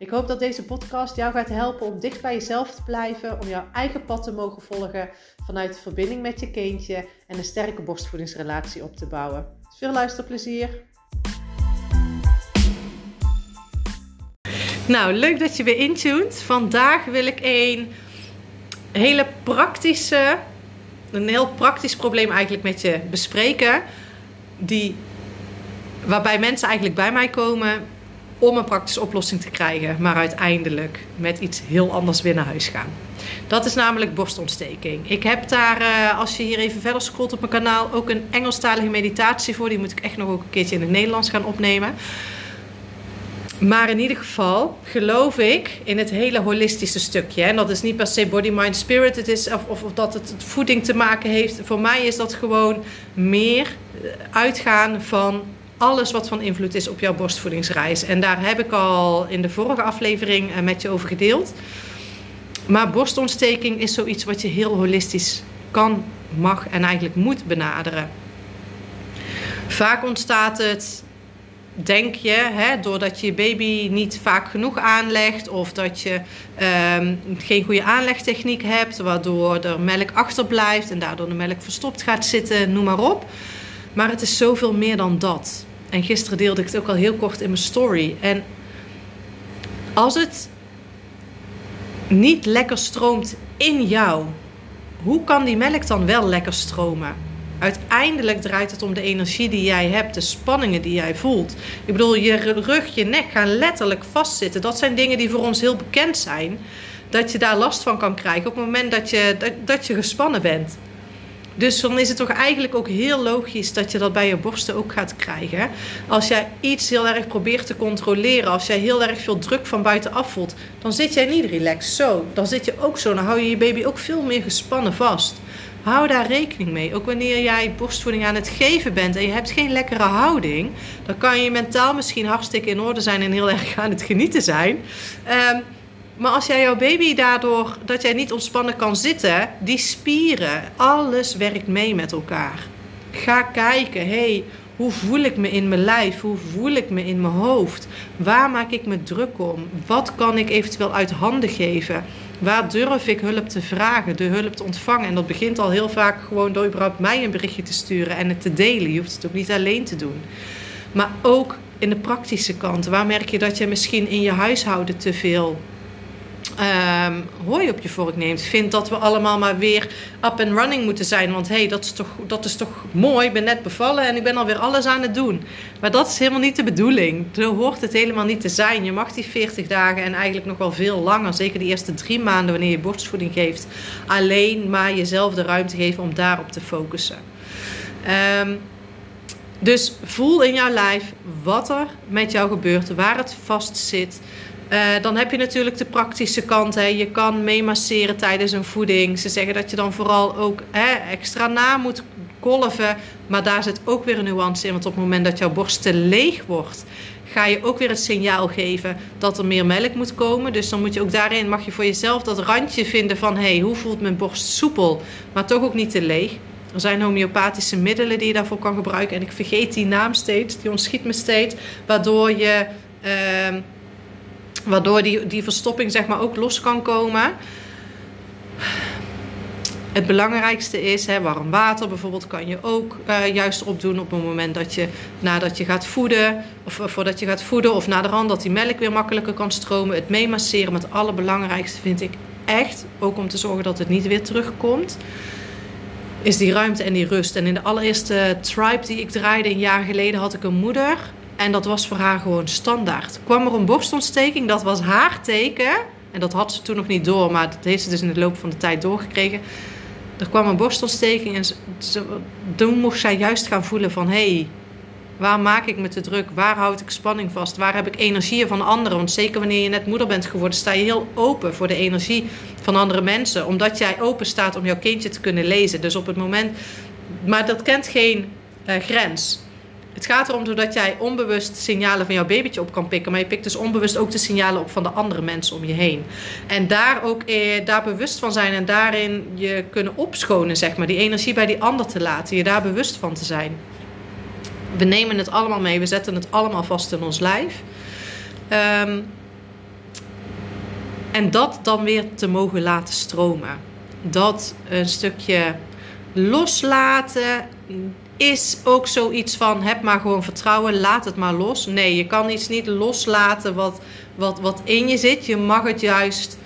Ik hoop dat deze podcast jou gaat helpen om dicht bij jezelf te blijven, om jouw eigen pad te mogen volgen vanuit de verbinding met je kindje en een sterke borstvoedingsrelatie op te bouwen. Veel luisterplezier! Nou, leuk dat je weer intuned. Vandaag wil ik een hele praktische, een heel praktisch probleem eigenlijk met je bespreken. Die, waarbij mensen eigenlijk bij mij komen om een praktische oplossing te krijgen, maar uiteindelijk met iets heel anders naar huis gaan. Dat is namelijk borstontsteking. Ik heb daar, eh, als je hier even verder scrolt op mijn kanaal, ook een Engelstalige meditatie voor. Die moet ik echt nog ook een keertje in het Nederlands gaan opnemen. Maar in ieder geval geloof ik in het hele holistische stukje. En dat is niet per se body, mind, spirit. Het is, of, of, of dat het voeding te maken heeft. Voor mij is dat gewoon meer uitgaan van alles wat van invloed is op jouw borstvoedingsreis. En daar heb ik al in de vorige aflevering eh, met je over gedeeld. Maar borstontsteking is zoiets wat je heel holistisch kan, mag en eigenlijk moet benaderen. Vaak ontstaat het, denk je, hè, doordat je je baby niet vaak genoeg aanlegt of dat je ehm, geen goede aanlegtechniek hebt, waardoor er melk achterblijft en daardoor de melk verstopt gaat zitten, noem maar op. Maar het is zoveel meer dan dat. En gisteren deelde ik het ook al heel kort in mijn story. En als het niet lekker stroomt in jou, hoe kan die melk dan wel lekker stromen? Uiteindelijk draait het om de energie die jij hebt, de spanningen die jij voelt. Ik bedoel, je rug, je nek gaan letterlijk vastzitten. Dat zijn dingen die voor ons heel bekend zijn. Dat je daar last van kan krijgen op het moment dat je, dat, dat je gespannen bent. Dus dan is het toch eigenlijk ook heel logisch dat je dat bij je borsten ook gaat krijgen. Als jij iets heel erg probeert te controleren, als jij heel erg veel druk van buitenaf voelt, dan zit jij niet relaxed zo. Dan zit je ook zo, dan hou je je baby ook veel meer gespannen vast. Hou daar rekening mee. Ook wanneer jij borstvoeding aan het geven bent en je hebt geen lekkere houding, dan kan je mentaal misschien hartstikke in orde zijn en heel erg aan het genieten zijn. Um, maar als jij jouw baby daardoor dat jij niet ontspannen kan zitten, die spieren, alles werkt mee met elkaar. Ga kijken, hey, hoe voel ik me in mijn lijf? Hoe voel ik me in mijn hoofd? Waar maak ik me druk om? Wat kan ik eventueel uit handen geven? Waar durf ik hulp te vragen, de hulp te ontvangen? En dat begint al heel vaak gewoon door überhaupt mij een berichtje te sturen en het te delen. Je hoeft het ook niet alleen te doen. Maar ook in de praktische kant. Waar merk je dat je misschien in je huishouden te veel um, hooi op je vork neemt. Vindt dat we allemaal maar weer up and running moeten zijn. Want hé, hey, dat, is toch, dat is toch mooi. Ik ben net bevallen en ik ben alweer alles aan het doen. Maar dat is helemaal niet de bedoeling. Zo hoort het helemaal niet te zijn. Je mag die 40 dagen en eigenlijk nog wel veel langer. Zeker die eerste drie maanden wanneer je borstvoeding geeft. Alleen maar jezelf de ruimte geven om daarop te focussen. Um, dus voel in jouw lijf wat er met jou gebeurt, waar het vast zit. Uh, dan heb je natuurlijk de praktische kant. Hè. Je kan meemasseren tijdens een voeding. Ze zeggen dat je dan vooral ook hè, extra na moet kolven. Maar daar zit ook weer een nuance in. Want op het moment dat jouw borst te leeg wordt, ga je ook weer het signaal geven dat er meer melk moet komen. Dus dan moet je ook daarin, mag je voor jezelf dat randje vinden van... hé, hey, hoe voelt mijn borst soepel, maar toch ook niet te leeg. Er zijn homeopathische middelen die je daarvoor kan gebruiken. En ik vergeet die naam steeds, die ontschiet me steeds. Waardoor je... Uh, Waardoor die, die verstopping zeg maar ook los kan komen. Het belangrijkste is, hè, warm water bijvoorbeeld kan je ook uh, juist opdoen op het moment dat je nadat je gaat voeden, of voordat je gaat voeden, of na de rand dat die melk weer makkelijker kan stromen. Het meemasseren, het allerbelangrijkste vind ik echt, ook om te zorgen dat het niet weer terugkomt, is die ruimte en die rust. En in de allereerste tribe die ik draaide een jaar geleden had ik een moeder en dat was voor haar gewoon standaard. Kwam er een borstontsteking, dat was haar teken. En dat had ze toen nog niet door, maar dat heeft ze dus in de loop van de tijd doorgekregen. Er kwam een borstontsteking en ze, toen mocht zij juist gaan voelen van... hé, hey, Waar maak ik me te druk? Waar houd ik spanning vast? Waar heb ik energie van anderen? Want zeker wanneer je net moeder bent geworden, sta je heel open voor de energie van andere mensen. Omdat jij open staat om jouw kindje te kunnen lezen. Dus op het moment. Maar dat kent geen uh, grens. Het gaat erom doordat jij onbewust signalen van jouw babytje op kan pikken. Maar je pikt dus onbewust ook de signalen op van de andere mensen om je heen. En daar ook eh, daar bewust van zijn en daarin je kunnen opschonen, zeg maar. Die energie bij die ander te laten. Je daar bewust van te zijn. We nemen het allemaal mee. We zetten het allemaal vast in ons lijf. Um, en dat dan weer te mogen laten stromen. Dat een stukje loslaten is ook zoiets van heb maar gewoon vertrouwen, laat het maar los. Nee, je kan iets niet loslaten wat, wat, wat in je zit. Je mag het juist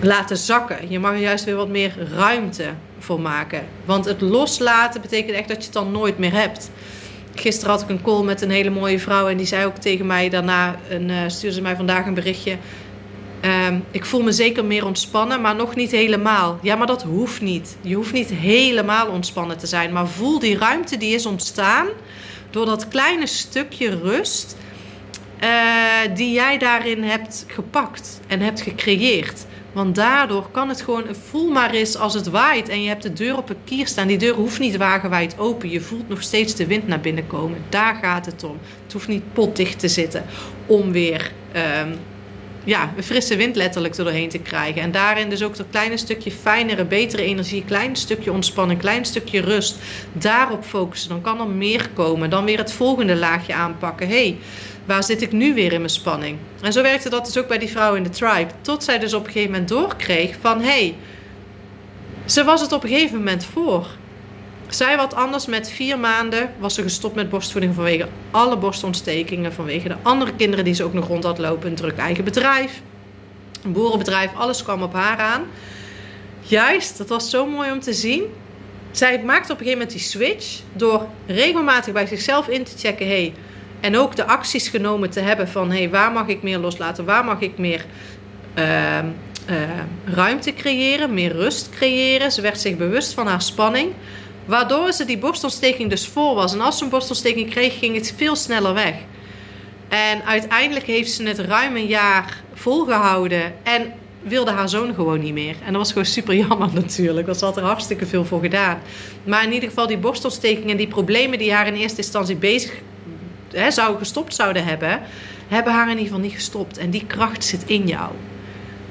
laten zakken. Je mag er juist weer wat meer ruimte voor maken. Want het loslaten betekent echt dat je het dan nooit meer hebt. Gisteren had ik een call met een hele mooie vrouw en die zei ook tegen mij daarna, en, uh, stuurde ze mij vandaag een berichtje Ehm, ik voel me zeker meer ontspannen, maar nog niet helemaal. Ja, maar dat hoeft niet. Je hoeft niet helemaal ontspannen te zijn. Maar voel die ruimte die is ontstaan door dat kleine stukje rust uh, die jij daarin hebt gepakt en hebt gecreëerd. Want daardoor kan het gewoon, voel maar eens als het waait en je hebt de deur op een kier staan. Die deur hoeft niet wagenwijd open. Je voelt nog steeds de wind naar binnen komen. Daar gaat het om. Het hoeft niet potdicht te zitten om weer um, ja, een frisse wind letterlijk er doorheen te krijgen. En daarin dus ook dat kleine stukje fijnere, betere energie, klein stukje ontspanning, klein stukje rust. Daarop focussen. Dan kan er meer komen. Dan weer het volgende laagje aanpakken. hey, waar zit ik nu weer in mijn spanning? En zo werkte dat dus ook bij die vrouw in de tribe. Tot zij dus op een gegeven moment doorkreeg van hey, ze was het op een gegeven moment voor. Zij wat anders met vier maanden was ze gestopt met borstvoeding vanwege alle borstontstekingen. Vanwege de andere kinderen die ze ook nog rond had lopen. Een druk eigen bedrijf. Een boerenbedrijf. Alles kwam op haar aan. Juist, dat was zo mooi om te zien. Zij maakte op een gegeven moment die switch. Door regelmatig bij zichzelf in te checken. Hey, en ook de acties genomen te hebben van... Hey, waar mag ik meer loslaten? Waar mag ik meer... Uh, uh, ruimte creëren, meer rust creëren. Ze werd zich bewust van haar spanning. Waardoor ze die borstontsteking dus voor was. En als ze een borstontsteking kreeg, ging het veel sneller weg. En uiteindelijk heeft ze het ruim een jaar volgehouden. En wilde haar zoon gewoon niet meer. En dat was gewoon super jammer natuurlijk. Want ze had er hartstikke veel voor gedaan. Maar in ieder geval die borstontsteking en die problemen die haar in eerste instantie bezig hè, zou gestopt zouden hebben, hebben haar in ieder geval niet gestopt. En die kracht zit in jou.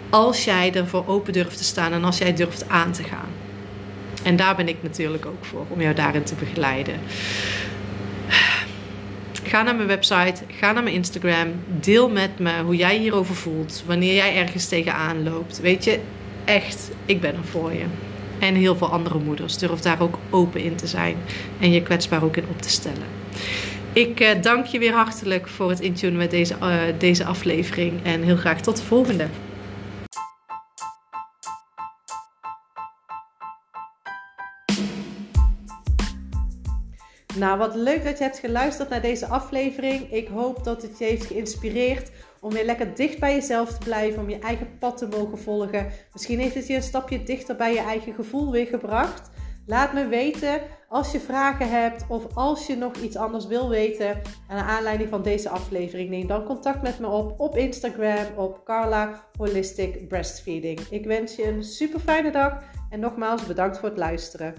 Als jij ervoor open durft te staan en als jij durft aan te gaan. En daar ben ik natuurlijk ook voor, om jou daarin te begeleiden. Ga naar mijn website, ga naar mijn Instagram. Deel met me hoe jij hierover voelt. Wanneer jij ergens tegenaan loopt. Weet je, echt, ik ben er voor je. En heel veel andere moeders. Durf daar ook open in te zijn. En je kwetsbaar ook in op te stellen. Ik eh, dank je weer hartelijk voor het intunen met deze, uh, deze aflevering. En heel graag tot de volgende. Nou, wat leuk dat je hebt geluisterd naar deze aflevering. Ik hoop dat het je heeft geïnspireerd om weer lekker dicht bij jezelf te blijven, om je eigen pad te mogen volgen. Misschien heeft het je een stapje dichter bij je eigen gevoel weer gebracht. Laat me weten als je vragen hebt of als je nog iets anders wil weten aan aanleiding van deze aflevering. Neem dan contact met me op op Instagram op Carla Holistic Breastfeeding. Ik wens je een super fijne dag en nogmaals bedankt voor het luisteren.